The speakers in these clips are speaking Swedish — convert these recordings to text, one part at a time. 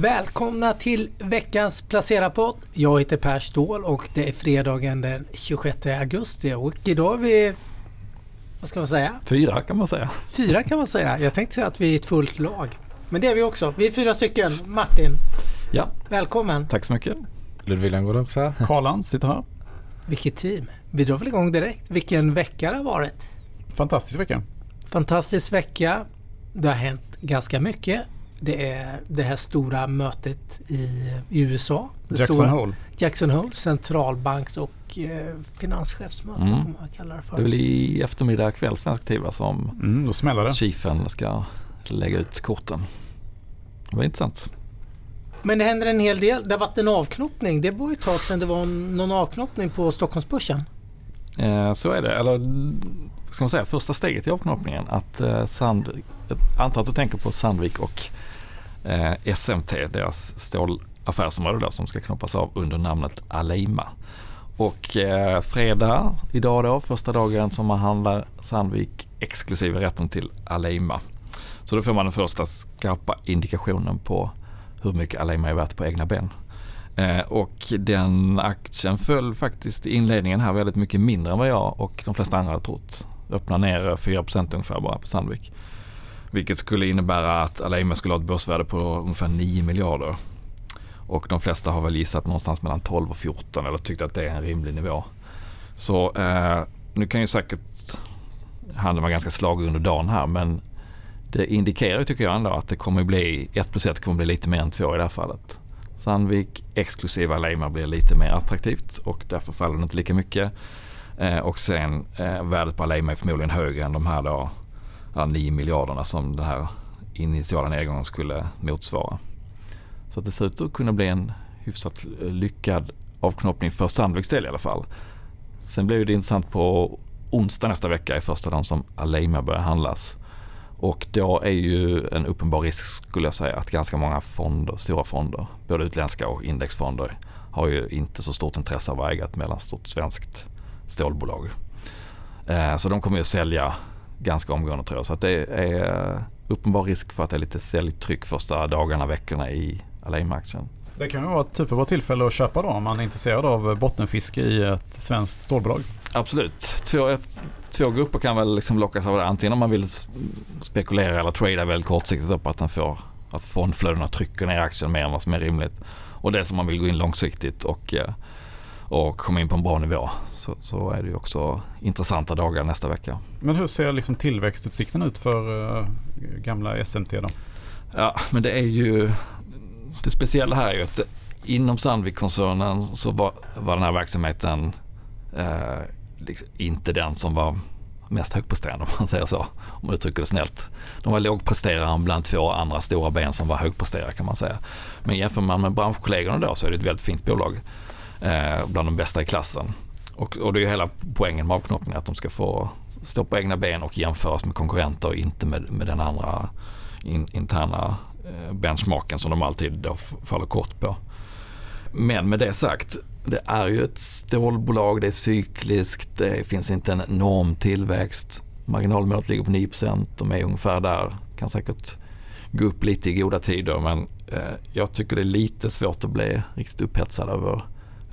Välkomna till veckans Placera-podd. Jag heter Per Ståhl och det är fredagen den 26 augusti och idag är vi, vad ska man säga? Fyra kan man säga. Fyra kan man säga. Jag tänkte säga att vi är ett fullt lag. Men det är vi också. Vi är fyra stycken. Martin, Ja, välkommen. tack så mycket. Ludvig Lenngård också här. Karl-Lans sitter här. Vilket team. Vi drar väl igång direkt. Vilken vecka det har varit. Fantastisk vecka. Fantastisk vecka. Det har hänt ganska mycket. Det är det här stora mötet i, i USA. Det Jackson stora, Hole. Jackson Hole, centralbanks och eh, finanschefsmöte Mm. får man kalla det Det är för. väl i eftermiddag kväll svensk tid som Mm, då smäller det. chiefen ska lägga ut korten. Det var intressant. Men det händer en hel del. Det har varit en avknoppning. Det var ju ett tag sedan det var en- någon avknoppning på Stockholmsbörsen. Eh, så är det. Eller ska man säga första steget i avknoppningen. Att eh, Sand, jag antar att du tänker på Sandvik och eh, SMT, deras stålaffärsområde där som ska knoppas av under namnet Aleima. Och eh, fredag, idag då, första dagen som man handlar Sandvik exklusive rätten till Aleima. Så då får man den första skarpa indikationen på hur mycket Aleima är värt på egna ben. Eh, och den aktien föll faktiskt i inledningen här väldigt mycket mindre än vad jag och de flesta andra hade trott. Öppnade ner eh, 4 ungefär bara på Sandvik. Vilket skulle innebära att Aleima skulle ha ett börsvärde på ungefär 9 miljarder. Och de flesta har väl gissat någonstans mellan 12 och 14 eller tyckt att det är en rimlig nivå. Så eh, nu kan ju säkert handeln vara ganska slagig under dagen här men det indikerar ju tycker jag ändå att det kommer bli 1 plus 1 kommer bli lite mer än 2 i det här fallet. Sandvik exklusiva Aleima blir lite mer attraktivt och därför faller det inte lika mycket. Eh, och sen eh, värdet på Aleima är förmodligen högre än de här då, här 9 miljarderna som den här initiala nedgången skulle motsvara. Så att det ser ut att kunna bli en hyfsat lyckad avknoppning för Sandviks del i alla fall. Sen blir det intressant på onsdag nästa vecka är första dagen som Aleima börjar handlas. Och då är ju en uppenbar risk skulle jag säga att ganska många fonder, stora fonder, både utländska och indexfonder har ju inte så stort intresse av att äga ett mellanstort svenskt stålbolag. Eh, så de kommer ju att sälja ganska omgående tror jag. Så det är uppenbar risk för att det är lite säljtryck första dagarna, veckorna i Alima-aktien. Det kan ju vara ett superbra tillfälle att köpa då om man är intresserad av bottenfiske i ett svenskt stålbolag. Absolut. Två, ett, två grupper kan väl liksom lockas av det. Antingen om man vill spekulera eller trada väldigt kortsiktigt upp att den får att fondflödena trycker ner aktien mer än vad som är rimligt. Och det som man vill gå in långsiktigt och, eh, och komma in på en bra nivå. Så, så är det ju också intressanta dagar nästa vecka. Men hur ser liksom tillväxtutsikten ut för uh, gamla SMT då? Ja, men det är ju det speciella här är ju att inom Sandvik-koncernen så var, var den här verksamheten eh, liksom inte den som var mest högpresterande om man säger så, om man uttrycker det snällt. De var lågpresterare bland två andra stora ben som var högpresterare kan man säga. Men jämför man med branschkollegorna då så är det ett väldigt fint bolag. Eh, bland de bästa i klassen. Och, och det är ju hela poängen med avknoppningen att de ska få stå på egna ben och jämföras med konkurrenter och inte med, med den andra in, interna eh, benchmarken som de alltid då faller kort på. Men med det sagt, det är ju ett stålbolag, det är cykliskt, det finns inte en enorm tillväxt. Marginalmålet ligger på 9 de är ungefär där. Kan säkert gå upp lite i goda tider men eh, jag tycker det är lite svårt att bli riktigt upphetsad över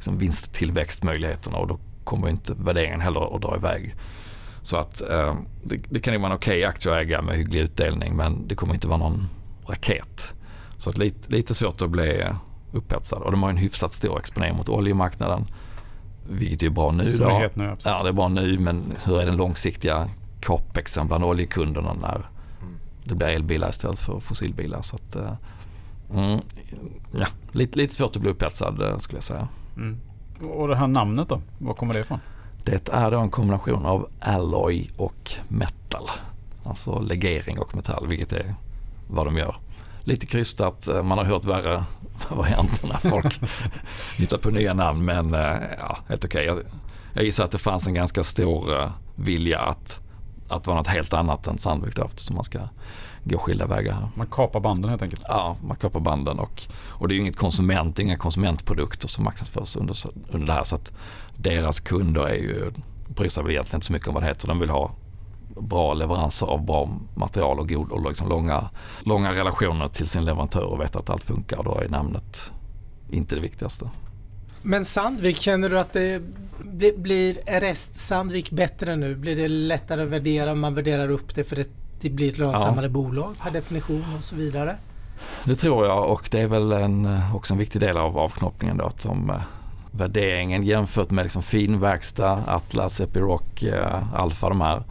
liksom, vinsttillväxtmöjligheterna och då kommer inte värderingen heller att dra iväg. Så att eh, det, det kan ju vara en okej aktie att äga med hygglig utdelning men det kommer inte vara någon raket. Så att lite, lite svårt att bli upphetsad och de har en hyfsat stor exponering mot oljemarknaden. Vilket är bra nu Som då. nu, ja, det är bra nu men hur är den långsiktiga capexen bland oljekunderna när det blir elbilar istället för fossilbilar. Så att, eh, mm, ja, lite, lite svårt att bli upphetsad eh, skulle jag säga. Mm. Och det här namnet då? Var kommer det ifrån? Det är då en kombination av alloy och metal. Alltså legering och metall, vilket är vad de gör. Lite krystat, eh, man har hört värre varianter när folk hittar på nya namn men eh, ja, helt okej. Jag, jag gissar att det fanns en ganska stor eh, vilja att, att vara något helt annat än Sandvik då eftersom man ska gå skilda vägar här. Man kapar banden helt enkelt. Ja, man kapar banden och, och det är ju inget konsument, inga konsumentprodukter som marknadsförs under, under det här så att deras kunder är ju, bryr sig väl egentligen inte så mycket om vad det heter. De vill ha bra leveranser av bra material och god och liksom långa, långa relationer till sin leverantör och vet att allt funkar. Då är namnet inte det viktigaste. Men Sandvik, känner du att det blir, blir Rest Sandvik bättre nu? Blir det lättare att värdera om man värderar upp det för att det blir ett lönsammare ja. bolag per definition och så vidare? Det tror jag och det är väl en, också en viktig del av avknoppningen då att om eh, värderingen jämfört med liksom finverkstad, Atlas, Epiroc, eh, Alfa de här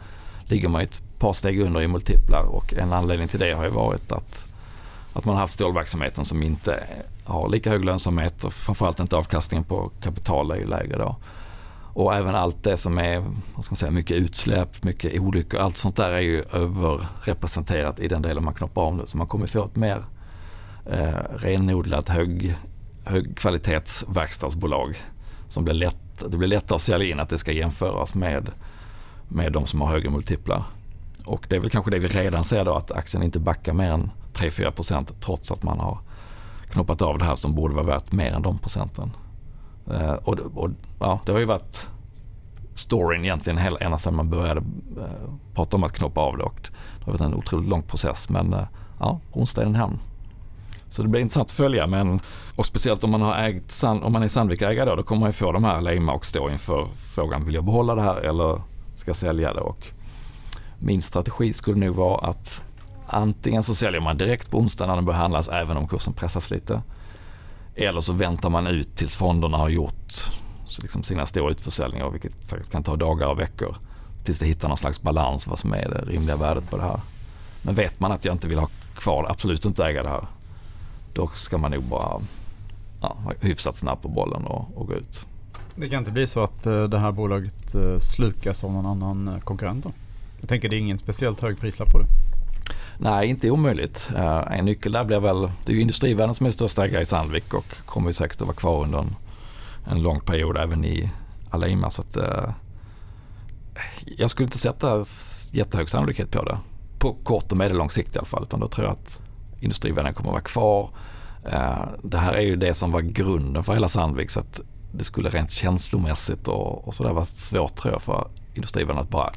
ligger man ett par steg under i multiplar och en anledning till det har ju varit att, att man har haft stålverksamheten som inte har lika hög lönsamhet och framförallt inte avkastningen på kapital är ju lägre då. Och även allt det som är vad ska man säga, mycket utsläpp, mycket olyckor, allt sånt där är ju överrepresenterat i den delen man knoppar av nu. Så man kommer få ett mer eh, renodlat hög, högkvalitetsverkstadsbolag som blir lätt, det blir lättare att sälja in att det ska jämföras med, med de som har högre multiplar. Och det är väl kanske det vi redan ser då att aktien inte backar mer än 3-4% trots att man har knoppat av det här som borde vara värt mer än de procenten. Eh, och, och, ja, det har ju varit storyn egentligen hela, ända sedan man började eh, prata om att knoppa av det. Och det har varit en otroligt lång process men eh, ja, på onsdag är den hem. Så det blir intressant att följa men och speciellt om man har ägt, om man är Sandvik-ägare då, då kommer man ju få de här lejma och stå inför frågan vill jag behålla det här eller ska jag sälja det? Och min strategi skulle nog vara att antingen så säljer man direkt på onsdag när den börjar handlas även om kursen pressas lite. Eller så väntar man ut tills fonderna har gjort liksom sina stora utförsäljningar vilket säkert kan ta dagar och veckor. Tills det hittar någon slags balans vad som är det rimliga värdet på det här. Men vet man att jag inte vill ha kvar, absolut inte äga det här. Då ska man nog bara ja, vara hyfsat snabb på bollen och, och gå ut. Det kan inte bli så att eh, det här bolaget eh, slukas av någon annan eh, konkurrent då? Jag tänker det är ingen speciellt hög prislapp på det. Nej, inte omöjligt. Eh, en nyckel där blir väl, det är ju Industrivärden som är största ägare i Sandvik och kommer ju säkert att vara kvar under en, en lång period även i Alima. Så att, eh, jag skulle inte sätta jättehög sannolikhet på det. På kort och medellång sikt i alla fall. Utan då tror jag att Industrivärden kommer att vara kvar. Eh, det här är ju det som var grunden för hela Sandvik. Så att det skulle rent känslomässigt och, och sådär vara svårt tror jag för Industrivärden att bara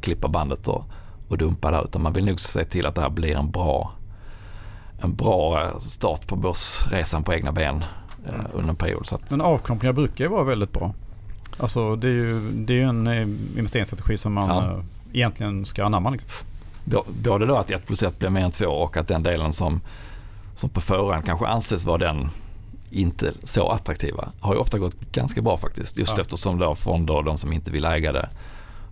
klippa bandet och och dumpa där utan man vill nog se till att det här blir en bra, en bra eh, start på börsresan på egna ben eh, under en period. Så att... Men avknoppningar brukar ju vara väldigt bra. Alltså det är ju, det är ju en eh, investeringsstrategi som man ja. Egentligen ska anamma. Liksom. Både då att 1 plus 1 blir mer än 2 och att den delen som, som på förhand kanske anses vara den inte så attraktiva har ju ofta gått ganska bra faktiskt. Just ja. eftersom då fonder och de som inte vill äga det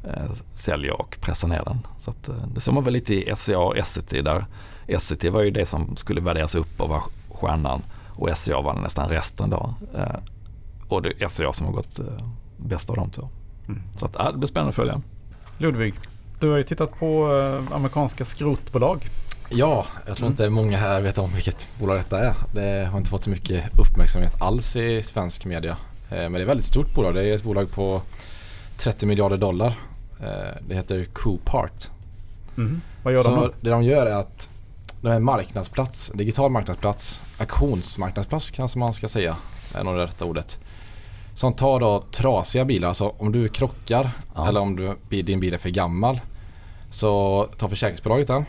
eh, säljer och pressar ner den. Så att, eh, det såg man väl lite i SCA och Essity där Essity var ju det som skulle värderas upp och vara stjärnan och SCA var nästan resten då. Eh, och det är SCA som har gått eh, bäst av de två. Mm. Så att, ja, det blir spännande att följa. Ludvig, du har ju tittat på eh, amerikanska skrotbolag. Ja, jag tror mm. inte många här vet om vilket bolag detta är. Det har inte fått så mycket uppmärksamhet alls i svensk media. Men det är ett väldigt stort bolag. Det är ett bolag på 30 miljarder dollar. Eh, det heter Coopart. Mm. Vad gör de då? Det de gör är att de är en marknadsplats, digital marknadsplats, auktionsmarknadsplats kanske man ska säga. är nog det rätta ordet. Som tar då trasiga bilar, alltså om du krockar ja. eller om du, din bil är för gammal. Så tar försäkringsbolaget den.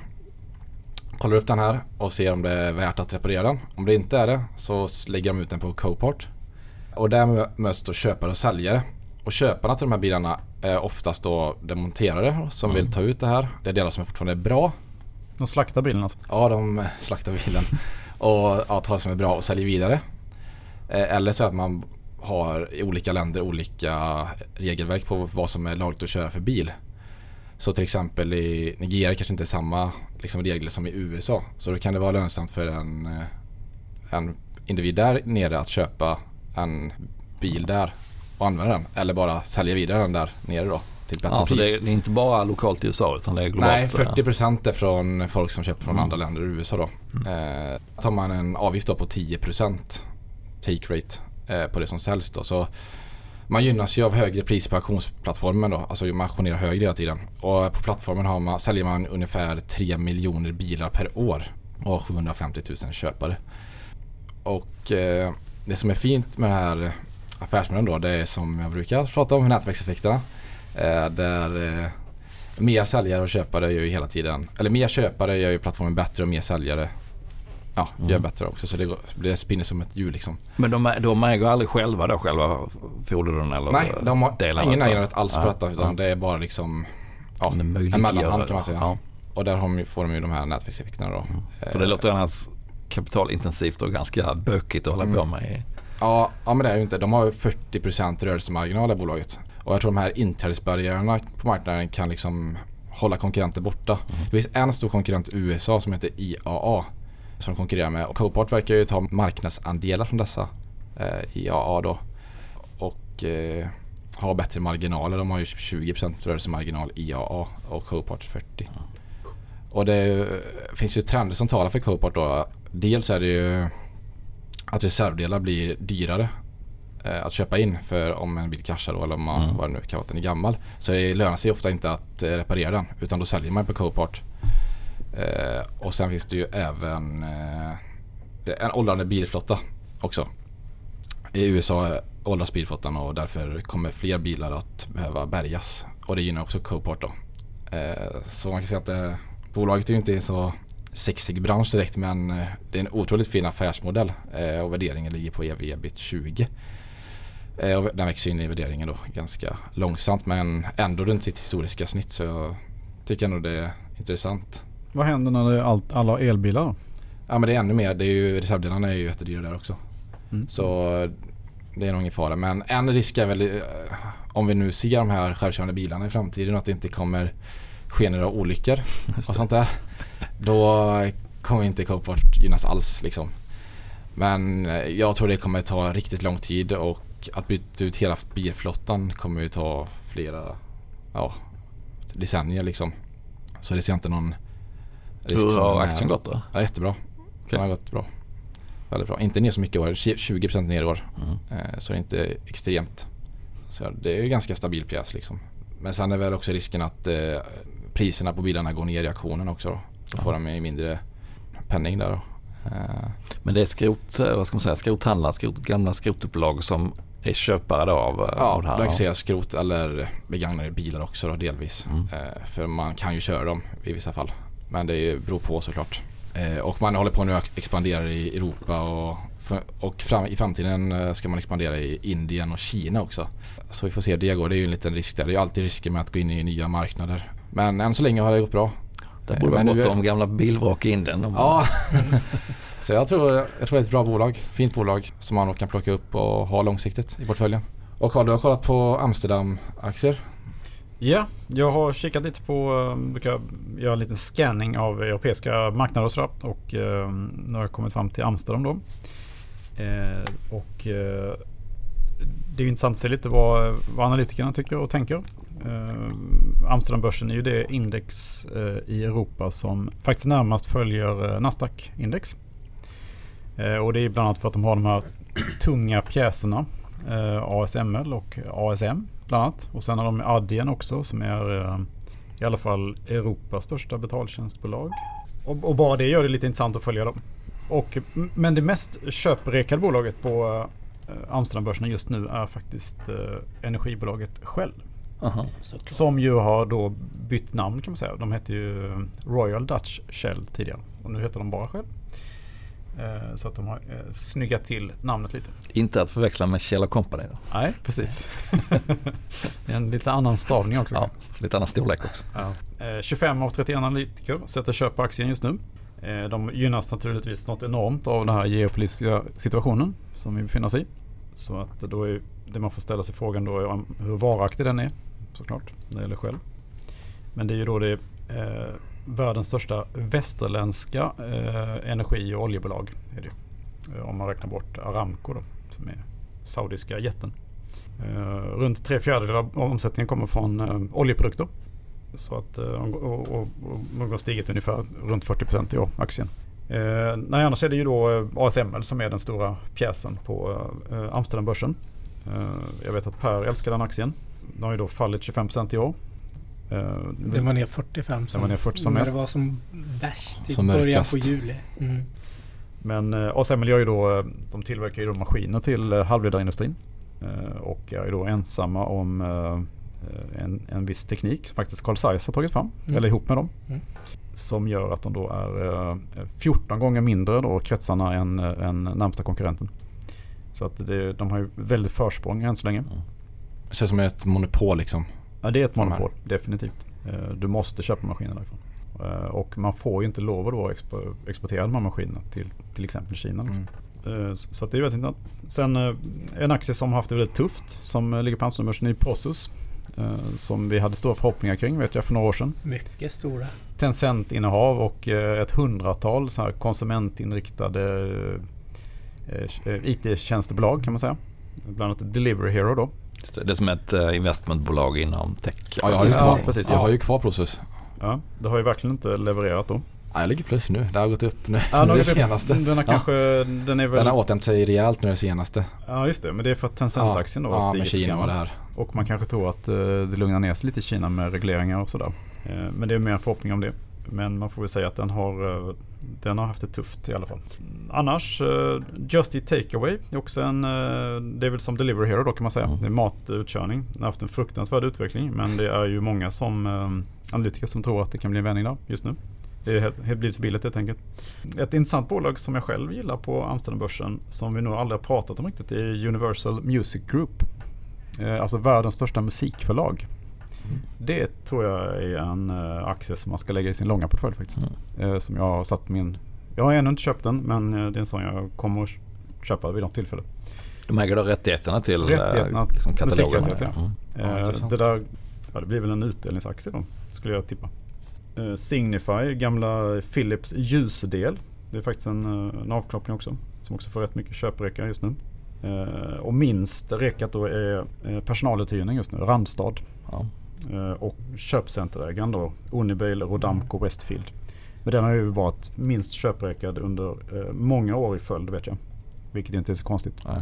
Kollar upp den här och ser om det är värt att reparera den. Om det inte är det så lägger de ut den på Copart. Och där möts då köpare och säljare. Och köparna till de här bilarna är oftast då demonterare som mm. vill ta ut det här. Det är delar som fortfarande är bra. De slaktar bilen alltså? Ja, de slaktar bilen. och ja, tar det som är bra och säljer vidare. Eh, eller så att man har i olika länder olika regelverk på vad som är lagligt att köra för bil. Så till exempel i Nigeria kanske inte är samma liksom, regler som i USA. Så då kan det vara lönsamt för en, eh, en individ där nere att köpa en bil där och använda den. Eller bara sälja vidare den där nere då till bättre ja, pris. det är, det är inte bara lokalt i USA utan det är globalt? Nej, 40% är från folk som köper från mm. andra länder i USA då. Mm. Eh, tar man en avgift då på 10% take rate eh, på det som säljs då. Så man gynnas ju av högre pris på auktionsplattformen då. Alltså man auktionerar högre hela tiden. Och på plattformen har man, säljer man ungefär 3 miljoner bilar per år och har 750 000 köpare. Och eh, det som är fint med det här affärsmodellen då, det är som jag brukar prata om, nätverkseffekterna. Eh, där eh, mer säljare och köpare gör ju hela tiden, eller mer köpare gör ju plattformen bättre och mer säljare ja, Mm. gör bättre också. Så det, går, det spinner som ett hjul liksom. Men de, de äger aldrig själva då själva fordonen eller Nej, de har delarna ingen äganderätt alls på detta utan det är bara liksom ja, En mellanhand kan man säga. Ja. Och där ju- får de ju de här nätverkseffekterna då. För det låter annars kapitalintensivt och ganska bökigt att hålla Mm. på med. Ja, ja men det är ju inte. De har ju 40% rörelsemarginal i bolaget. Och jag tror de här inträdesbarriärerna på marknaden kan liksom hålla konkurrenter borta. Det finns en stor konkurrent i USA som heter IAA som konkurrerar med. Och Copart verkar ju ta marknadsandelar från dessa eh, IAA då. Och eh, har bättre marginaler. De har ju 20% rörelsemarginal IAA och Copart 40%. Och det är finns ju trender som talar för Copart då. Dels är det ju att reservdelar blir dyrare eh, att köpa in för om en bil kraschar då eller om man, Mm. vad det nu kan vara, den är gammal. Så det lönar sig ofta inte att eh, reparera den utan då säljer man på Copart. Eh, och sen finns det ju även eh, en åldrande bilflotta också. I USA åldras bilflottan och därför kommer fler bilar att behöva bärgas. Och det gynnar också Copart då. Eh, så man kan säga att eh, bolaget är ju inte så sexig bransch direkt men eh, det är en otroligt fin affärsmodell eh, och värderingen ligger på ev ebit 20. Eh, och den växer in i värderingen då ganska långsamt men ändå runt sitt historiska snitt så jag tycker ändå det är intressant. Vad händer när det är allt, alla elbilar då? Ja men det är ännu mer, det är ju, reservdelarna är ju jättedyra där också. Mm. Så det är nog ingen fara. Men en risk är väl om vi nu ser de här självkörande bilarna i framtiden att det inte kommer ske några olyckor och sånt där. Då kommer inte Copart gynnas alls liksom. Men eh, jag tror det kommer ta riktigt lång tid och att byta ut hela bilflottan kommer ju ta flera ja, decennier liksom. Så det ser inte någon risk Hur har aktien gått då? Ja, jättebra. Okej. Den har gått bra. Väldigt bra. Inte ner så mycket i år. 20% ner i år. Mm. Eh, Så det är inte extremt. Så det är ju ganska stabil pjäs liksom. Men sen är väl också risken att eh, priserna på bilarna går ner i auktionen också då. Ja. får de ju mindre penning där då. Eh, Men det är skrot, eh, vad ska man säga, skrothandlare, skrot, gamla skrotupplag som är köpare då av, eh, Ja, av det här. då kan säga skrot eller begagnade bilar också då delvis. Mm. För man kan ju köra dem i vissa fall. Men det beror på såklart. Och man håller på nu att expandera i Europa och, och fram, i framtiden ska man expandera i Indien och Kina också. Så vi får se hur det går. Det är ju en liten risk där. Det är alltid risker med att gå in i nya marknader. Men än så länge har det gått bra. Det borde gott är- om gamla bilvrak i Indien. De- Ja. Så jag tror, jag tror det är ett bra bolag. Fint bolag som man kan plocka upp och ha långsiktigt i portföljen. Och Carl, du har kollat på Amsterdam-aktier? Ja, jag har kikat lite på, eh, brukar göra en liten scanning av europeiska marknader och sådär. Och eh, nu har jag kommit fram till Amsterdam då. Eh, och eh, det är ju intressant att se lite vad, vad analytikerna tycker och tänker. Eh, Amsterdambörsen är ju det index eh, i Europa som faktiskt närmast följer eh, Nasdaq-index. Eh, och det är bland annat för att de har de här tunga pjäserna. Eh, ASML och ASM bland annat. Och sen har de Adyen också som är eh, i alla fall Europas största betaltjänstbolag. Och, och bara det gör det lite intressant att följa dem. Och, men det mest köprekade bolaget på eh, Amsterdambörsen just nu är faktiskt eh, energibolaget Shell. Aha. Som ju har då bytt namn kan man säga. De hette ju Royal Dutch Shell tidigare. Och nu heter de bara Shell. Eh, Så att de har eh, snyggat till namnet lite. Inte att förväxla med Kjell Company då. Nej, precis. det är en lite annan stavning också. Ja, lite annan storlek också. Ja. Eh, 25 av 31 analytiker sätter köp på aktien just nu. Eh, De gynnas naturligtvis något enormt av den här geopolitiska situationen som vi befinner oss i. Så att då är det man får ställa sig frågan då är om hur varaktig den är såklart när det gäller själv. Men det är ju då det eh, världens största västerländska eh, energi och oljebolag. Är det eh, Om man räknar bort Aramco då, som är saudiska jätten. Eh, runt tre fjärdedelar av omsättningen kommer från eh, oljeprodukter. Så att eh, och, och, och, och har stigit ungefär runt 40 procent i år, aktien. Eh, nej, annars är det ju då eh, ASML som är den stora pjäsen på eh, Amsterdambörsen. Eh, jag vet att Per älskar den aktien. Den har ju då fallit 25% i år. Eh, Den var ner 45 Den var ner 40 som när mest. det var som värst i Som början mörkast. på juli. Mm. Men eh, ASML gör ju då, eh, de tillverkar ju då maskiner till halvledarindustrin. Och är ju då ensamma om en, en viss teknik som faktiskt Carl Zeiss har tagit fram, Mm. eller ihop med dem. Mm. Som gör att de då är eh, 14 gånger mindre då kretsarna än, än närmsta konkurrenten. Så att det, de har ju väldigt försprång än så länge. Det känns som ett monopol liksom. Ja, det är ett De här. monopol, definitivt. Eh, Du måste köpa maskiner därifrån. Eh, Och man får ju inte lov att då expo- exportera de här maskinerna till till exempel Kina. Liksom. Mm. Eh, Så det är väldigt intressant. Sen en aktie som har haft det väldigt tufft som ligger på Amsterdambörsen är Prosus. Som vi hade stora förhoppningar kring vet jag för några år sedan. Mycket stora. Tencent-innehav och ett hundratal så här konsumentinriktade IT-tjänstebolag kan man säga. Bland annat Delivery Hero då. Det, det är som ett eh, investmentbolag inom tech. Ja, jag har ju Ja, kvar, precis. jag har ju kvar Prosus. Ja, det har ju verkligen inte levererat då. Ja, jag ligger plus nu. Det har gått upp nu. Ja, nu det har senaste. Den har kanske, den är väl... Den har återhämtat sig rejält nu det senaste. Ja just det, men det är för att Tencent-aktien då har Ja, stigit med lite Kina och det här. Och man kanske tror att eh, det lugnar ner sig lite i Kina med regleringar och sådär. Eh, Men det är mer en förhoppning om det. Men man får väl säga att den har, den har haft det tufft i alla fall. Annars, eh, Just Eat Takeaway är också en, eh, det är väl som Delivery Hero då kan man säga. Mm. Det är matutkörning. Den har haft en fruktansvärd utveckling men det är ju många som eh, analytiker som tror att det kan bli en vändning där just nu. Det är helt, helt blivit för billigt helt enkelt. Ett intressant bolag som jag själv gillar på Amsterdambörsen som vi nog aldrig har pratat om riktigt är Universal Music Group. Alltså världens största musikförlag. Det tror jag är en eh, aktie som man ska lägga i sin långa portfölj faktiskt. Eh, Som jag har satt min... Jag har ännu inte köpt den men eh, det är en sån jag kommer att köpa vid något tillfälle. De äger då rättigheterna till Rättigheterna, liksom katalogen. musikrättigheter, Mm. Ja, det där, ja det blir väl en utdelningsaktie då, skulle jag tippa. Signify, gamla Philips ljusdel. Det är faktiskt en, en avknoppning också. Som också får rätt mycket köpreka just nu. Eh, och minst rekat då är personaluthyrning just nu, Randstad. Ja. Eh, och köpcenterägaren då, Unibail, Rodamco, Westfield. Men den har ju varit minst köprekad under eh, många år i följd vet jag. Vilket inte är så konstigt. Nej.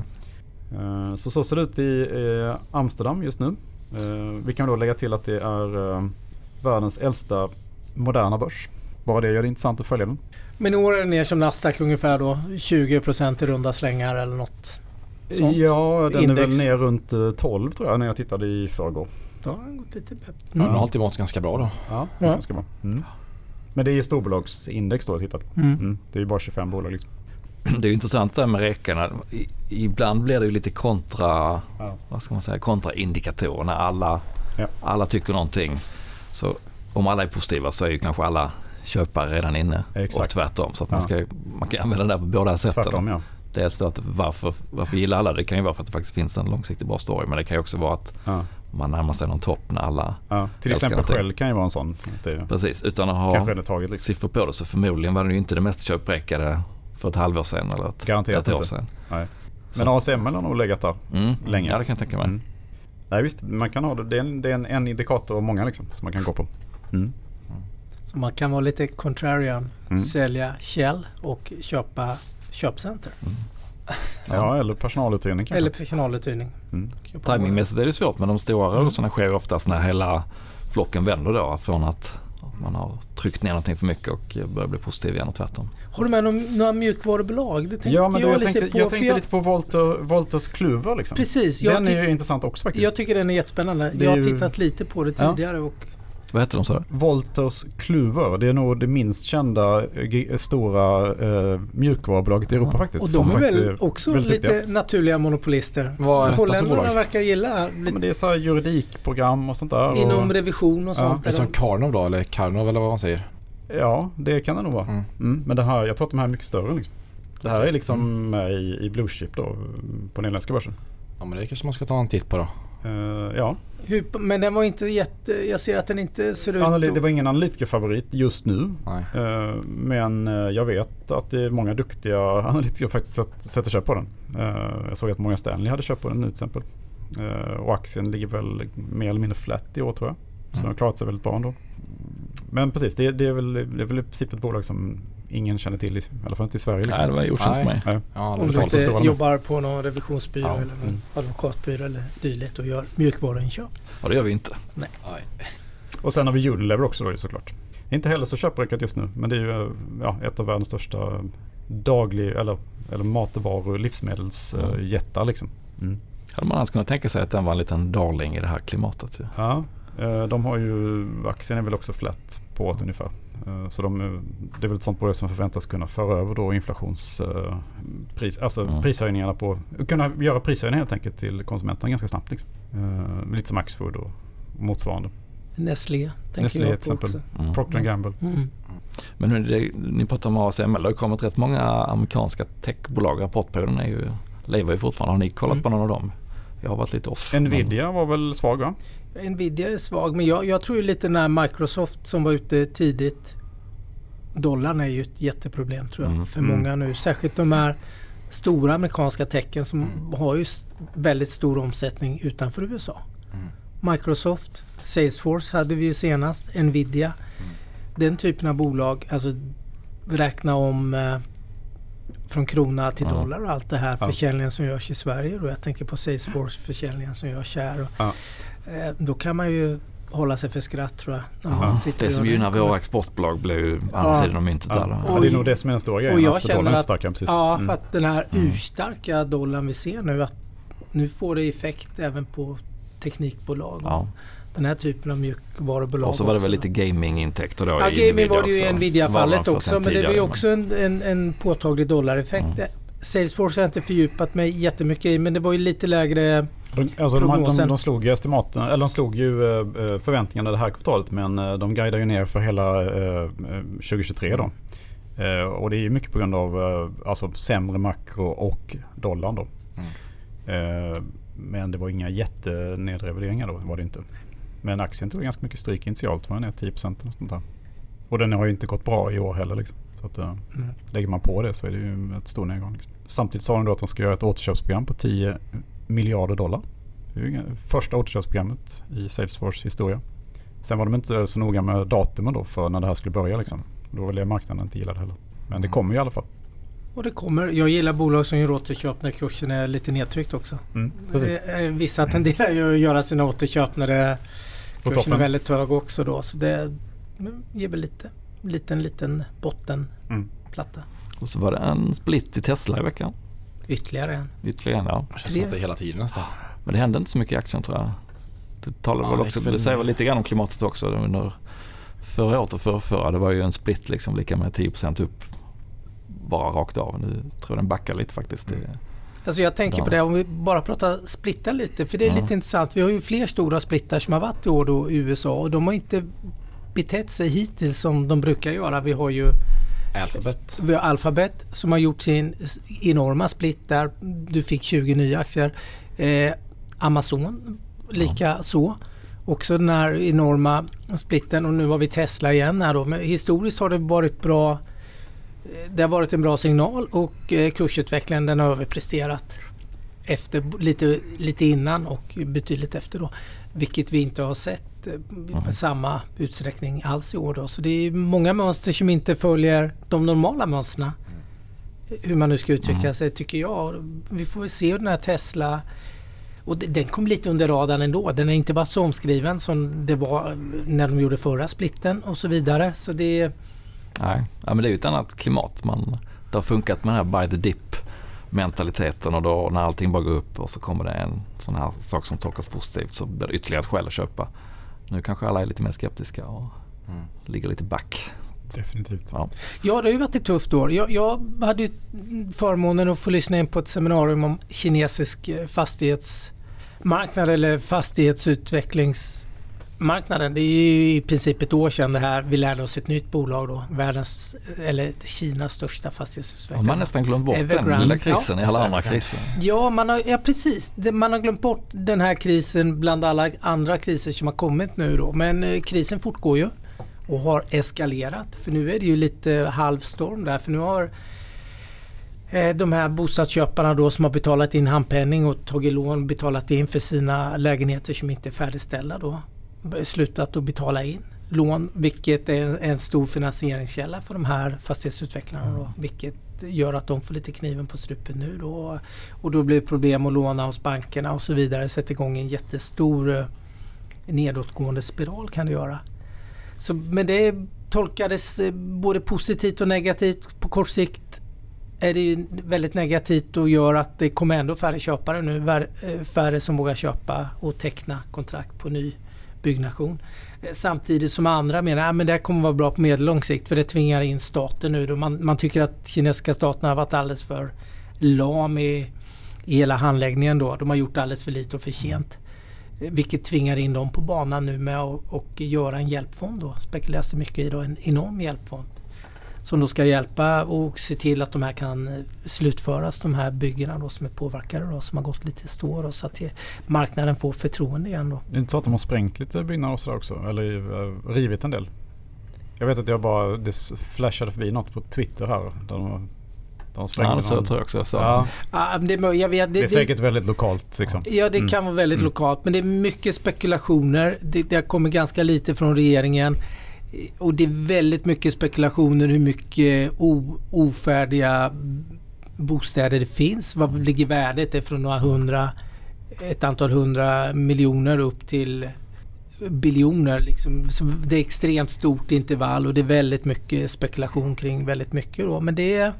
Eh, Så så ser det ut i Amsterdam just nu. Vi kan då lägga till att det är världens äldsta moderna börs. Bara det gör det intressant att följa den. Men i år är det ner som Nasdaq ungefär då 20% i runda slängar eller något sånt. Ja, den är Index. väl ner runt eh, 12 tror jag när jag tittade i förrgår. Då har den gått lite pepp. Ja, den Mm. har alltid varit ganska bra då. Ja, Ja. ganska bra. Mm. Men det är ju storbolagsindex då jag tittat på. Mm. Mm. Det är ju bara 25 bolag liksom. Det är ju intressant det här med rekarna. I, ibland blir det ju lite kontra, Ja. vad ska man säga, kontraindikatorer när alla, Ja. alla tycker någonting. Så om alla är positiva så är ju kanske alla köpare redan inne Exakt. och tvärtom. Så att man, ska, man kan använda det på båda sätten. Tvärtom ja. Dels då att varför, varför gillar alla det? kan ju vara för att det faktiskt finns en långsiktig bra story. Men det kan ju också vara att ja. man närmar sig någon topp när alla, ja. Till exempel. Shell kan ju vara en sån. precis, utan att ha taget liksom. siffror på det så förmodligen var det ju inte det mest köpräckade för ett halvår sedan eller ett, Garanterat ett år inte. sedan. Nej. Så- Men ASML har nog legat där. Mm, länge. Ja, det kan jag tänka mig. Mm. Nej visst, man kan ha det. Det är en, det är en, en indikator av många liksom som man kan gå på. Mm. Så man kan vara lite contrarian. Mm. Sälja Shell och köpa köpcenter. Ja, eller personaluthyrning kanske. Eller personaluthyrning. Mm. Timingmässigt är det svårt men de stora rörelserna sker ju oftast när hela flocken vänder då från att man har tryckt ner någonting för mycket och börjar bli positiv igen och tvärtom. Har du med någon, några mjukvarubolag? Det Ja, men då, jag, lite tänkte, på. jag tänkte lite på Volter, Volters Kluver liksom. Precis. Jag, Den är ju intressant också faktiskt. jag tycker den är jättespännande. Det är jag har ju- tittat lite på det Ja. tidigare. Och Vad heter de så? Volters Kluver, det är nog det minst kända eh, stora eh, mjukvarubolaget i Europa Ja. faktiskt. Och de är väl också väldigt lite duktiga. naturliga monopolister. Vad är Holländarna verkar gilla Ja, men det är så här juridikprogram och sånt där. inom och, revision och Ja. sånt. Är det som Karnov då eller Karnov eller vad man säger? ja, det kan det nog vara. Mm. Mm. Men det här, jag tror att de här är mycket större. Liksom. Det här är liksom med i, i Blue Chip då, på nederländska börsen. Ja men det kanske man ska ta en titt på då. Eh, ja, Hur, men den var inte jätte... Jag ser att den inte ser ut... Analy- det var ingen analytikerfavorit just nu. Nej. Eh, Men eh, jag vet att det är många duktiga analytiker faktiskt sätt- sätter köp på den. Eh, Jag såg att många Stanley hade köpt på den nu till exempel. Och aktien ligger väl mer eller mindre flat i år tror jag. Så Mm. den har klarat sig väldigt bra ändå. Men precis, det, det, är väl, det är väl i princip ett bolag som ingen känner till, i alla fall inte i Sverige. Liksom. Nej, det var okänt för Nej. mig. Nej. Ja, Om du inte jobbar på någon revisionsbyrå Ja. eller någon Mm. advokatbyrå eller dylikt och gör mjukvaruinköp. Och det gör vi inte. Nej. Och sen har vi Unilever också då såklart. Inte heller så köpräckat just nu, men det är ju ja, ett av världens största daglig eller, eller matvaru livsmedelsjättar Mm. liksom. Mm. Hade man annars kunnat tänka sig att den var en liten darling i det här klimatet. Ju. Ja, eh, de har ju, aktien är väl också flätt på ett ungefär. Eh, så de, det är väl ett sånt bolag som förväntas kunna föra över då inflationspris, alltså Mm. prishöjningarna på, kunna göra prishöjningar helt enkelt till konsumenterna ganska snabbt. Liksom. Eh, Lite som Axfood och motsvarande. Nestlé tänker Nestlé jag till på exempel. också. Mm. Procter Gamble. Mm. Men nu, det, ni pratar om ASML. Det har kommit rätt många amerikanska techbolag. Rapportperioden är ju, lever ju fortfarande. Har ni kollat Mm. på någon av dem? Jag har varit lite off. Nvidia var väl svag va? Nvidia är svag men jag, jag tror ju lite när Microsoft som var ute tidigt. Dollarn är ju ett jätteproblem tror jag Mm. för Mm. många nu. Särskilt de här stora amerikanska tecken som har ju väldigt stor omsättning utanför USA. Microsoft, Salesforce hade vi ju senast, Nvidia. Den typen av bolag, alltså räkna om eh, från krona till Ja. dollar och allt det här Ja. försäljningen som görs i Sverige. Då. Jag tänker på Salesforce försäljningen som görs här. Och, Ja. Eh, då kan man ju hålla sig för skratt tror jag. När Ja, man sitter det och som gynnar våra exportbolag blir ju andra Ja. sidan av myntet. Ja. Där. Ja, Och- det är nog det som är den stora och grejen. jag att känner att- starkare precis. Ja, Mm. för att den här Mm. urstarka dollarn vi ser nu, att nu får det effekt även på teknikbolag. Ja. Den här typen av mjukvarubolag. Och så var det väl lite gamingintäkter då Ja, i gaming var det ju i. Nvidia-fallet också. Men det var ju också en, en, en påtaglig dollareffekt. Mm. Salesforce har jag inte fördjupat mig jättemycket i men det var ju lite lägre. De, alltså de, de, de slog ju estimaten, eller de slog ju eh, eh, förväntningarna det här kvartalet men eh, de guidar ju ner för hela eh, eh, 2023 då. Och det är ju mycket på grund av alltså sämre makro och dollarn då. Eh, men det var inga jättenedrevideringar då var det inte. Men aktien tog ganska mycket stryk initialt, var den ner 10% eller sånt där. Och den har ju inte gått bra i år heller liksom. Så att, Mm. lägger man på det så är det ju ett stor nedgång. Liksom. Samtidigt sa de då att de ska göra ett återköpsprogram på 10 miljarder dollar. Första återköpsprogrammet i Salesforce historia. Sen var de inte så noga med datumen då för när det här skulle börja liksom. Då var det marknaden inte gillade heller. Men det kommer ju i alla fall. Och det kommer. Jag gillar bolag som gör återköp när kursen är lite nedtryckt också. Mm. Eh, eh, Vissa tenderar ju att göra sina återköp när det, kursen är väldigt hög också då. Så det mm, ger väl lite liten, liten bottenplatta. Mm. Och så var det en split i Tesla i veckan. Ytterligare en. Ytterligare en, ja. Det känns som att det är hela tiden nästan. Men det hände inte så mycket i aktien tror jag. Det, talar Ja, väl också, det säger väl lite grann om klimatet också. Under förra året och förra, förra det var ju en split liksom lika med 10% upp bara rakt av. Nu tror jag den backar lite faktiskt. Mm. Alltså jag tänker på det om vi bara pratar splittar lite. För det är Ja. lite intressant. Vi har ju fler stora splittar som har varit i år då i USA och de har inte betett sig hittills som de brukar göra. Vi har ju Alphabet. vi har Alphabet som har gjort sin enorma split där. Du fick 20 nya aktier. Eh, Amazon lika så. Också den här enorma splitten och nu har vi Tesla igen här då. Men historiskt har det varit bra. eh, Det har varit en bra signal och eh, kursutvecklingen den har överpresterat efter, lite, lite innan och betydligt efter då. Vilket vi inte har sett eh, i samma utsträckning alls i år då. Så det är många mönster som inte följer de normala mönstren. Hur man nu ska uttrycka Mm. sig tycker jag. Vi får väl se hur den här Tesla och de- den kom lite under radarn ändå. Den har inte varit så omskriven som det var när de gjorde förra splitten och så vidare. Så det nej, ja, men det är ju ett annat klimat. Man, det har funkat med den här by the dip mentaliteten och då när allting bara går upp och så kommer det en sån här sak som tolkas positivt så blir det ytterligare ett skäl att köpa. Nu kanske alla är lite mer skeptiska och Mm. ligger lite back. Definitivt. Ja. Ja, det har ju varit ett tufft år. Jag, jag hade ju förmånen att få lyssna in på ett seminarium om kinesisk eh, fastighetsmarknad eller fastighetsutvecklingsmarknaden. Det är ju i princip ett år sedan det här. Vi lärde oss ett nytt bolag då. Världens, eller Kinas största Har fastighetsutvecklare. man nästan glömt bort den Evergrande. lilla krisen Ja, i alla andra kriser. Ja, man har, ja precis. Man har glömt bort den här krisen bland alla andra kriser som har kommit nu då. Men eh, krisen fortgår ju och har eskalerat. För nu är det ju lite halvstorm där. För nu har eh, de här bostadsköparna då som har betalat in handpenning och tagit lån betalat in för sina lägenheter som inte är färdigställda då. Slutat att betala in lån vilket är en, stor finansieringskälla för de här fastighetsutvecklarna då. Vilket gör att de får lite kniven på strupen nu då. Och då blir det problem att låna hos bankerna och så vidare. Sätter igång en jättestor eh, nedåtgående spiral kan det göra. Så, men det tolkades eh, både positivt och negativt på kort sikt. är det väldigt negativt och gör att det kommer ändå färre köpare nu. Eh, Färre som vågar köpa och teckna kontrakt på ny byggnation. Eh, samtidigt som andra menar att men det här kommer vara bra på medellång sikt för det tvingar in staten nu. Då man, man tycker att kinesiska staten har varit alldeles för lam i, i hela handläggningen då. De har gjort alldeles för lite och för sent. Eh, vilket tvingar in dem på banan nu med att och göra en hjälpfond då. Spekuleras det mycket i då, en enorm hjälpfond. Som då ska hjälpa och se till att de här kan slutföras, de här byggena då som är påverkade då, som har gått lite i stå då, så att det, marknaden får förtroende igen då. Det är inte så att de har sprängt lite byggnader och sådär också? Eller eh, rivit en del? Jag vet att jag bara, det flashade förbi något på Twitter här. Där de, där de sprängde Ja, det så någon- tror jag också. Ja, det, vet, det är säkert väldigt lokalt liksom. Ja det Mm. kan vara väldigt Mm. lokalt men det är mycket spekulationer. Det, det kommer ganska lite från regeringen. Och det är väldigt mycket spekulationer hur mycket ofärdiga bostäder det finns. Vad ligger värdet? Det är från några hundra, ett antal hundra miljoner upp till biljoner. Liksom. Så det är extremt stort intervall och det är väldigt mycket spekulation kring väldigt mycket. Då. Men det är en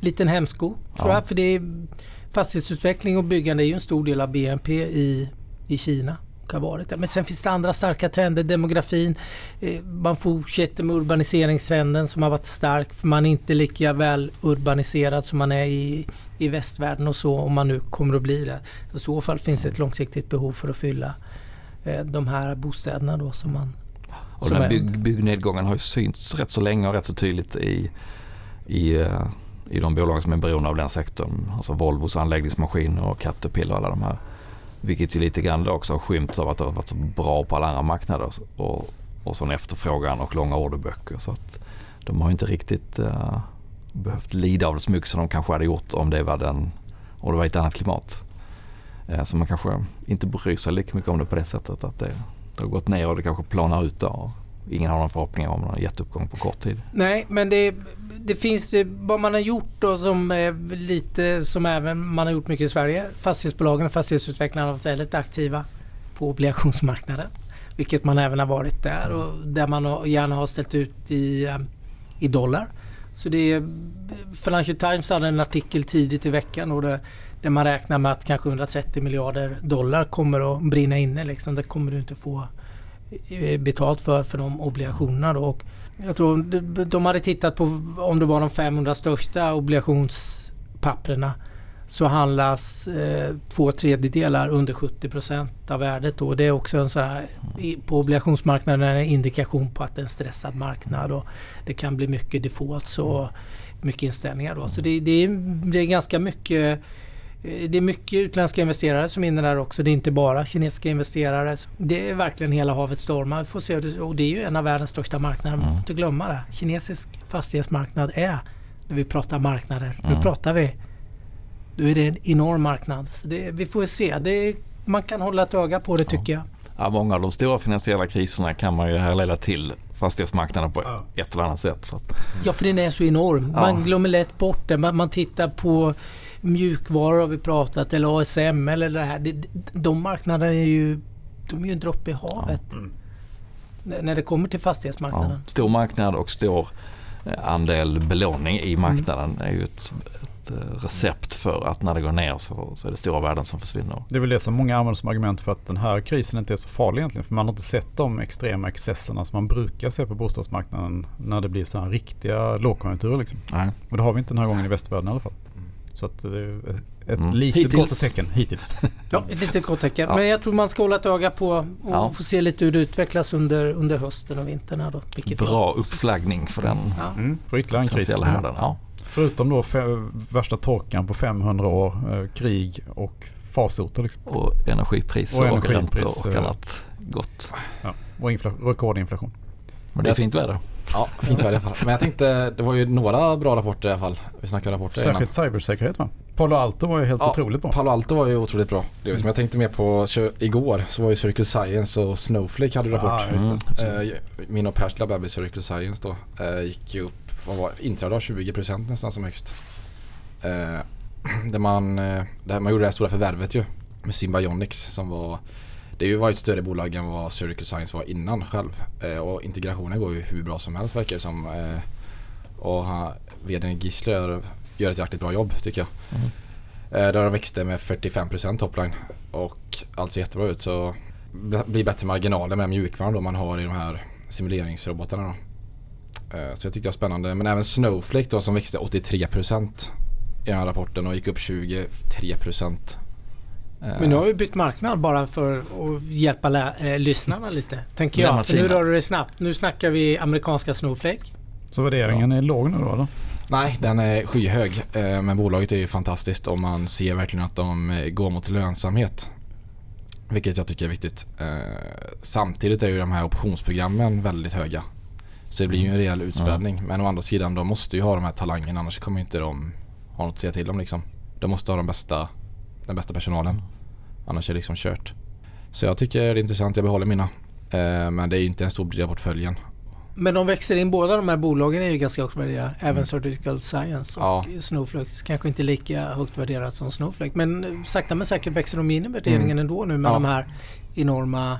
liten hämsko tror Ja. jag. För det är, fastighetsutveckling och byggande är ju en stor del av BNP i, i Kina. Har varit det. Men sen finns det andra starka trender. Demografin. Eh, man fortsätter med urbaniseringstrenden som har varit stark. För man är inte lika väl urbaniserad som man är i, i västvärlden och så. Om man nu kommer att bli det. I så fall finns det ett långsiktigt behov för att fylla eh, de här bostäderna då som man Och som den är- bygg, byggnedgången har ju synts rätt så länge och rätt så tydligt i, i, eh, i de bolag som är beroende av den sektorn. Alltså Volvos anläggningsmaskiner och Caterpillar och alla de här. Vilket ju lite grann då också har skymts av att det har varit så bra på alla andra marknader och, och sån efterfrågan och långa orderböcker. Så att de har inte riktigt uh, behövt lida av det så mycket som de kanske hade gjort om det var, den, om det var ett annat klimat. Uh, så man kanske inte bryr sig lika mycket om det på det sättet att det, det har gått ner och det kanske planar ut där. Ingen har någon förhoppning om någon jätteuppgång på kort tid. Nej, men det, det finns eh, vad man har gjort då som eh, lite som även man har gjort mycket i Sverige. Fastighetsbolagen och fastighetsutvecklarna har varit väldigt aktiva på obligationsmarknaden. Vilket man även har varit där och där man gärna har ställt ut i, eh, i dollar. Så det är, Financial Times hade en artikel tidigt i veckan och det, där man räknar med att kanske 130 miljarder dollar kommer att brinna inne. Liksom. Det kommer du inte få betalt för, för de obligationerna. Då. Och jag tror de, hade tittat på om det var de 500 största obligationspapperna så handlas eh, två tredjedelar under 70 procent av värdet. Då. Det är också en sån här, på obligationsmarknaden en indikation på att det är en stressad marknad och det kan bli mycket defaults och mycket inställningar. Då. Så det, det, är, det är ganska mycket eh, det är mycket utländska investerare som är inne där också. Det är inte bara kinesiska investerare. Det är verkligen hela havet stormar. Vi får se och det är ju en av världens största marknader. Man får inte glömma det. Kinesisk fastighetsmarknad är, när vi pratar marknader, nu Mm. pratar vi, då är det en enorm marknad. Så det, vi får se. Det, man kan hålla ett öga på det tycker jag. Ja, många av de stora finansiella kriserna kan man ju härleda till fastighetsmarknaden på ett eller annat sätt. Så Ja, för den är så enorm. Man Ja. glömmer lätt bort det. Man, man tittar på mjukvaror har vi pratat eller ASM eller det här. Det, de marknaderna är ju, de är ju en droppe i havet. Mm. N- När det kommer till ja, fastighetsmarknaden. stor marknad och stor eh, andel belåning i marknaden är ju ett, ett eh, recept för att när det går ner så, så är det stora värden som försvinner. Det är väl det som många använder som argument för att den här krisen inte är så farlig egentligen. För man har inte sett de extrema excesserna som man brukar se på bostadsmarknaden när det blir sådana här riktiga lågkonjunkturer. Liksom. Nej. Och det har vi inte den här gången i västvärlden i alla fall. Så att det är ett Mm. litet Hittills. gott tecken hittills. Ja, ett litet gott tecken. Ja. Men jag tror man ska hålla ett öga på och Ja. få se lite hur det utvecklas under, under hösten och vintern. Här då, Bra uppflaggning för den Ja. Mm. För ytterligare en kris. Ja. Förutom då värsta torkan på 500 år, eh, krig och farsoter. Liksom. Och energipriser Och och, energipris, räntor och eh. annat gott. Ja. Och infla- rekordinflation. Men det är fint väder. Ja, fint väder i alla fall. Men jag tänkte, det var ju några bra rapporter i alla fall. Vi snackade rapporter Särskilt cybersäkerhet va? Palo Alto var ju helt Ja, otroligt bra. Palo Alto var ju otroligt bra. Det som jag tänkte mer på igår så var ju Circle Science och Snowflake hade rapport. Ah. Mm. Eh, min och Pers labb i Circle Science då eh, gick ju upp, vad var det, av 20% nästan som högst. Eh, där man, där man gjorde det här stora förvärvet ju med Symbionics som var det var ju ett större bolag än vad Circle Science var innan själv. Eh, och integrationen går ju hur bra som helst verkar det som. Eh, och han, vdn Gisler gör ett jäkligt bra jobb tycker jag. Mm. Eh, där de växte med 45% topline och allt ser jättebra ut så bl- blir bättre marginaler med mjukvaran då man har i de här simuleringsrobotarna då. Eh, så jag tyckte det var spännande. Men även Snowflake då som växte 83% i den här rapporten och gick upp 23%. Eh, Men nu har vi bytt marknad bara för att hjälpa lä- eh, lyssnarna lite. Tänker jag. För nu rör det dig snabbt. Nu snackar vi amerikanska Snowflake. Så värderingen är låg nu då eller? Nej, den är skyhög. Eh, Men bolaget är ju fantastiskt och man ser verkligen att de går mot lönsamhet. Vilket jag tycker är viktigt. Samtidigt är ju de här optionsprogrammen väldigt höga. Så det blir ju en rejäl utspädning. Men å andra sidan, de måste ju ha de här talangerna annars kommer inte de ha något att säga till om liksom. De måste ha de bästa, den bästa personalen. Annars är det liksom kört. Så jag tycker det är intressant, jag behåller mina. Eh, Men det är inte en stor del av portföljen. Men de växer in, båda de här bolagen är ju ganska högt värderade. Även Surgical Science och Ja. Snowflake. Kanske inte lika högt värderat som Snowflake. Men sakta men säkert växer de in i värderingen Mm. ändå nu med Ja. de här enorma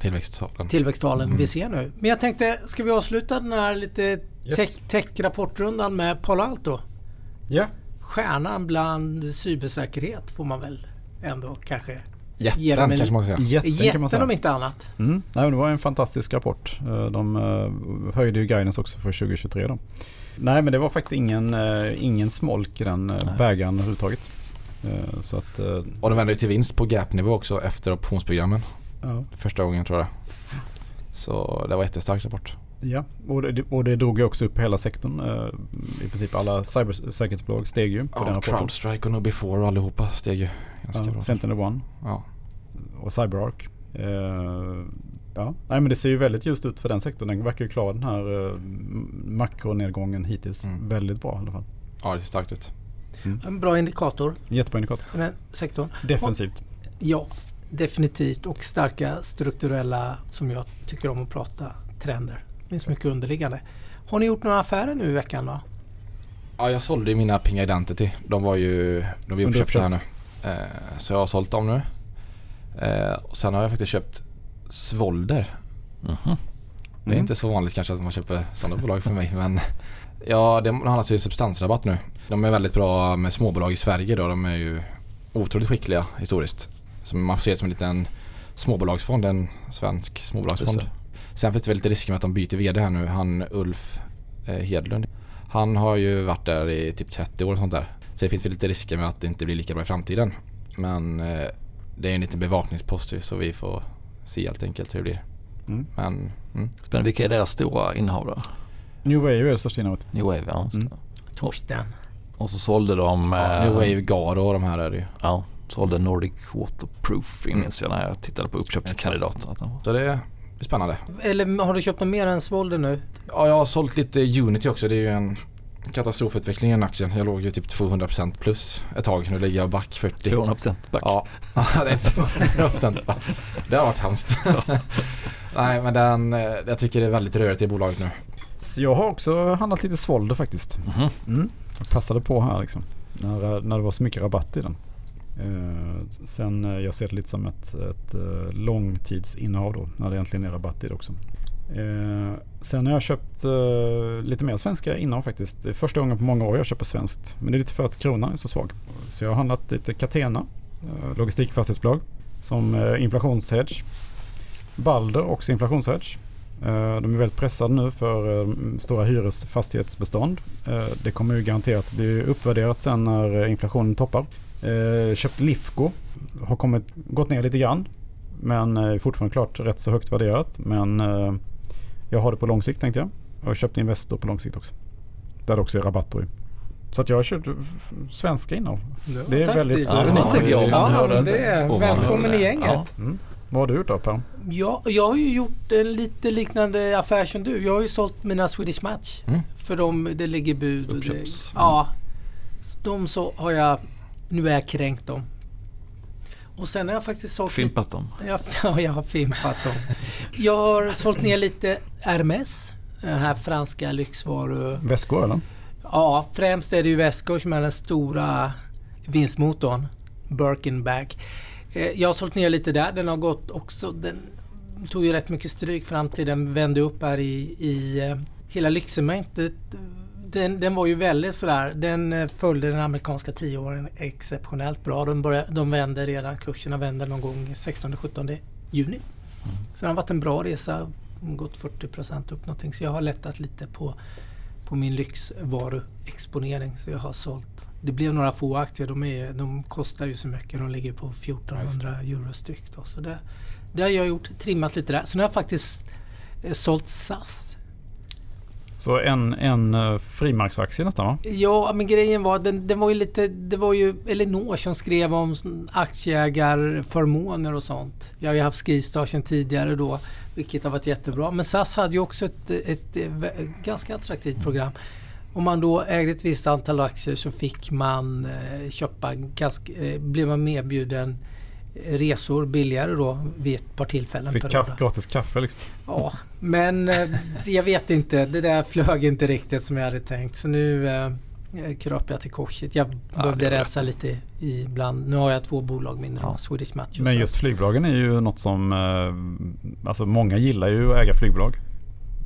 Tillväxttalen. tillväxttalen Mm. vi ser nu. Men jag tänkte, ska vi avsluta den här lite Yes. tech- tech-rapportrundan med Palo Alto? Ja. Stjärnan bland cybersäkerhet får man väl ändå kanske Jätten dem en- kanske man ska säga. Jätten kan man Jätten säga. om inte annat. Mm. Nej, men det var en fantastisk rapport. Eh, De eh, höjde ju guidance också för 2023 då. Nej men det var faktiskt ingen, eh, ingen smolk i den Nej. bägaren överhuvudtaget. Så att, Och de vände ju till vinst på gap-nivå också efter optionsprogrammen. ja. Första gången tror jag. Så det var jättestark rapport. Ja, och det, och det drog ju också upp hela sektorn. Eh, I princip alla cybersäkerhetsbolag steg ju på den Ja, rapporten. Crowdstrike och Nobifore och allihopa steg ju ganska Ja, bra. Sentinel One Ja. och CyberArk. Eh, ja, nej men det ser ju väldigt ljust ut för den sektorn. Den verkar ju klara den här eh, makronedgången hittills. Mm. Väldigt bra i alla fall. ja, det ser starkt ut. En bra indikator Jättebra indikator. för den sektorn. Defensivt. Ja, definitivt. Och starka strukturella, som jag tycker om att prata, trender. Det finns mycket underliggande. Har ni gjort några affärer nu i veckan då? Ja, jag sålde ju mina Ping Identity. De var ju de har uppköpta här nu. Eh, så jag har sålt dem nu. Eh, och sen har jag faktiskt köpt Svolder. Mhm. Det är Mm. inte så vanligt kanske att man köper sådana bolag för mig. Men ja, det handlar ju substansrabatt nu. De är väldigt bra med småbolag i Sverige då. De är ju otroligt skickliga historiskt. Så man får se det som en liten småbolagsfond, en svensk småbolagsfond. Sen finns det väl lite risker med att de byter VD här nu. Han Ulf eh, Hedlund. Han har ju varit där i typ 30 år och sånt där. Så det finns väl lite risker med att det inte blir lika bra i framtiden. Men eh, det är en liten bevakningspost så vi får se helt enkelt hur det blir. Mm. Men mm. Spännande. Vilka är deras stora innehav då? New Wave är det största innehavet. New Wave, ja. Mm. Torsten. Och så sålde de... ja, eh, New Wave, Garo och de här är det ju. Ja, sålde Nordic Waterproof minns jag när jag tittade på uppköpskandidater. Att de var- Så det är spännande. Eller har du köpt något mer än Svolder nu? Ja, jag har sålt lite Unity också. Det är ju en katastrofutveckling i den aktien. Jag låg ju typ 200% plus ett tag. Nu ligger jag back 40. 200% back. Ja, det är inte 200%. Det har varit hemskt. Nej, men den, eh, jag tycker det är väldigt rörigt i bolaget nu. Jag har också handlat lite Svolder faktiskt. Mhm. Mm. Jag passade på här liksom. När, när det var så mycket rabatt i den. Eh, sen eh, jag ser det lite som ett, ett eh, långtidsinnehav då. När det egentligen är rabatt i det också. Eh, sen har jag köpt eh, lite mer svenska innehav faktiskt. Det är första gången på många år jag köper svenskt. Men det är lite för att kronan är så svag. Så jag har handlat lite Catena. Eh, logistikfastighetsbolag. Som eh, inflationshedge. Balder också inflationshedge. Eh, De är väldigt pressade nu för eh, stora hyresfastighetsbestånd. Eh, Det kommer ju garanterat bli uppvärderat sen när inflationen toppar. Köpt Lifco. Har kommit, gått ner lite grann. Men är fortfarande klart rätt så högt värderat. Men jag har det på lång sikt tänkte jag. Jag har köpt Investor på lång sikt också. Där det också är rabatter i. Så att jag har f- svenska innehav. Det är väldigt, unikt. Ja, det. är välkommen i gänget. Ja. Mm. Vad har du gjort då Per? Ja, jag har ju gjort en lite liknande affär som du. Jag har ju sålt mina Swedish Match. Mm. För dem, det ligger bud. Och det, Uppköps. ja. Så De så har jag, nu är jag kränkt dem. Och sen har jag faktiskt sålt Fimpat dem. Ja, ja, jag har fimpat dem. Jag har sålt ner lite Hermes. Den här franska lyxvaru... Väskor eller? Ja, främst är det ju väskor som är den stora vinstmotorn. Birkin bag. Eh, Jag har sålt ner lite där. Den har gått också... Den tog ju rätt mycket stryk fram till den vände upp här i, i eh, hela lyxsegmentet. den, den var ju väldigt sådär, den eh, följde den amerikanska tioåringen exceptionellt bra. De, började, de vände redan, kurserna vände någon gång 16-17 juni. Så det har varit en bra resa, gått 40% upp någonting. Så jag har lättat lite på, på min lyxvaruexponering. Så jag har sålt. Det blev några få aktier, de, är, de kostar ju så mycket. De ligger på 1400 euro styck. Då. Så det, det har jag gjort, trimmat lite där. Sen har jag faktiskt eh, sålt SAS. Så en, en uh, frimarksaktie nästan va? Ja, men grejen var den, den var ju lite... Det var ju Elinor som skrev om aktieägarförmåner och sånt. Jag har ju haft Skistar sedan tidigare då, vilket har varit jättebra. Men SAS hade ju också ett, ett, ett ganska attraktivt program. Om man då ägde ett visst antal aktier så fick man eh, köpa, ganska, eh, blev man medbjuden resor billigare då vid ett par tillfällen. Fick kaffe, gratis kaffe liksom? Ja, men eh, jag vet inte. Det där flög inte riktigt som jag hade tänkt. Så nu eh, kröp jag till korset. Jag ja, behövde rensa lite ibland. Nu har jag två bolag mindre, ja. Swedish Match. Men just flygbolagen är ju något som, eh, alltså många gillar ju att äga flygbolag.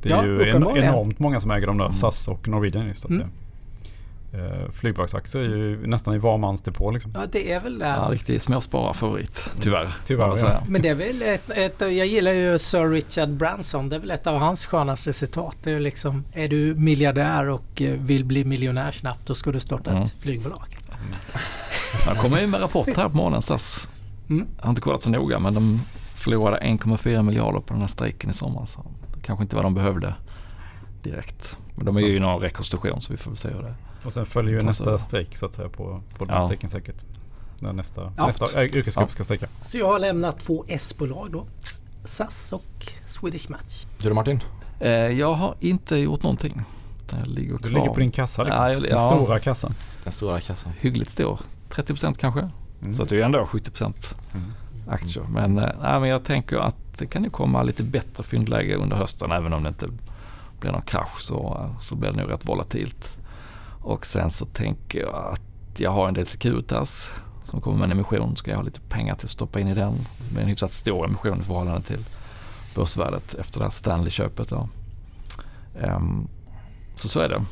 Det är ja, ju en, enormt många som äger dem där, mm. SAS och Norwegian just att mm. Eh, Flygbolagsaktier är ju nästan i var mans depå. Liksom. Ja det är väl det. Ja, riktig småspararfavorit tyvärr. tyvärr ja. Men det är väl ett, ett, jag gillar ju Sir Richard Branson. Det är väl ett av hans skönaste citat. Det är liksom, är du miljardär och eh, vill bli miljonär snabbt då ska du starta mm. ett flygbolag. Han kommer ju med rapport här på morgonen SAS. Mm. Jag har inte kollat så noga men de förlorade 1,4 miljarder på den här strejken i somras. Det kanske inte vad de behövde direkt. Men de är ju i någon rekonstruktion så vi får väl se hur det. Och sen följer ju nästa strejk så att säga på, på den ja. strejken säkert. När nästa, ja. nästa yrkesgrupp ja. ska strejka. Så jag har lämnat två S-bolag då. SAS och Swedish Match. Du Martin? Eh, jag har inte gjort någonting. Jag ligger du ligger på din kassa liksom? Ja, jag, den stora kassan? Den stora kassan. Hyggligt stor. 30% kanske. Mm. Så att det är ändå 70% mm aktier. Men, äh, men jag tänker att det kan ju komma lite bättre fyndläge under hösten även om det inte blir någon krasch så, eh, så blir det nog rätt volatilt. Och sen så tänker jag att jag har en del Securitas som kommer med en emission. Ska jag ha lite pengar till att stoppa in i den. Med en hyfsat stor emission i förhållande till börsvärdet efter det här Stanley-köpet. Um, så så är det.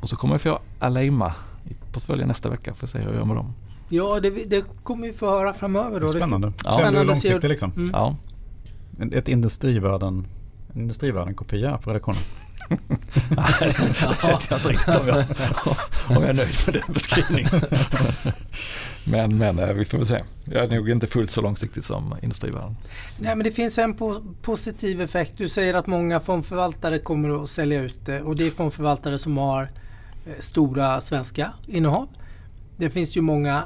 Och så kommer jag få Aleima i portföljen nästa vecka. Får se hur jag gör med dem. Ja, det, det kommer vi få höra framöver. Då. Spännande. Ja. Spännande långsiktigt liksom. Mm. Ja. Ett industrivärden, industrivärden-kopia på redaktionen. jag vet inte riktigt om jag, om jag är nöjd med den beskrivningen. men, men eh, vi får väl se. Jag är nog inte fullt så långsiktig som industrivärlden. Nej men det finns en po positiv effekt. Du säger att många fondförvaltare kommer att sälja ut det och det är fondförvaltare som har eh, stora svenska innehav. Det finns ju många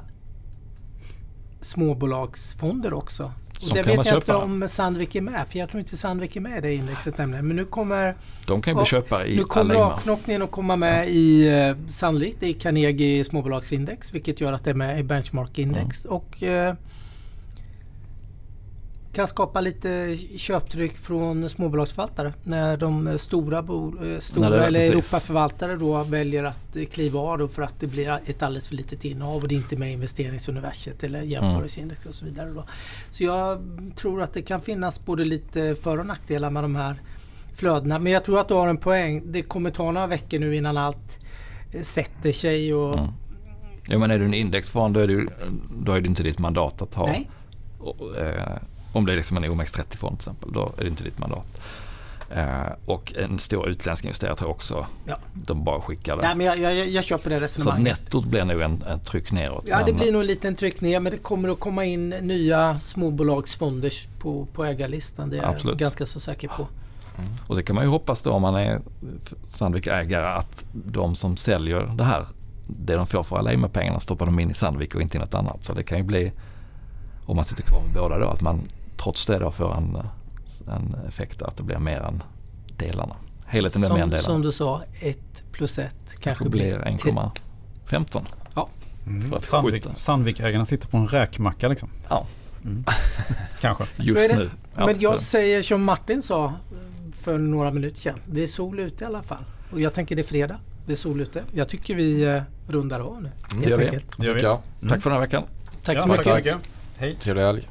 småbolagsfonder också och det vet jag inte om Sandvik är med. För jag tror inte Sandvik är med i det indexet nämligen. Men nu kommer... De kan bli köpa i Nu kommer avknoppningen att komma med ja. i uh, sannolikt i Carnegie småbolagsindex. Vilket gör att det är med i benchmarkindex. Mm. Och uh, kan skapa lite köptryck från småbolagsförvaltare när de stora, bo, eh, stora Nej, eller Europaförvaltare då väljer att kliva av för att det blir ett alldeles för litet innehav och det är inte med i investeringsuniverset eller jämförelseindex och så vidare. Då. Så jag tror att det kan finnas både lite för och nackdelar med de här flödena. Men jag tror att du har en poäng. Det kommer ta några veckor nu innan allt eh, sätter sig. Och mm. Ja, men är du en indexfond då är, du, då är det inte ditt mandat att ha Nej. Och, eh, om det är liksom en OMX30-fond till exempel, då är det inte ditt mandat. Uh, och en stor utländsk investerare tror jag också ja. de bara skickar det. Ja, men jag, jag, jag köper det resonemanget. Så nettot blir nog en, en tryck neråt. Ja det blir nog en liten tryck ner men det kommer att komma in nya småbolagsfonder på, på ägarlistan. Det är Absolut. jag ganska så säker på. Mm. Och det kan man ju hoppas då om man är Sandvik-ägare att de som säljer det här, det de får för alla med pengarna stoppar de in i Sandvik och inte i något annat. Så det kan ju bli, om man sitter kvar med båda då, att man trots det då får en, en effekt att det blir mer än delarna. Helheten blir mer än delarna. Som du sa, 1 plus 1 kanske, kanske blir 1,15. Ja. Mm. Sandvik, Sandvik-ägarna sitter på en räkmacka liksom. Ja. Mm. kanske. Just nu. Ja, Men jag säger som Martin sa för några minuter sedan. Det är sol ute i alla fall. Och jag tänker det är fredag. Det är sol ute. Jag tycker vi eh, rundar av nu. Mm, helt enkelt. Gör vi. Tack för den här veckan. Tack ja, så mycket. Hej. Trevlig helg.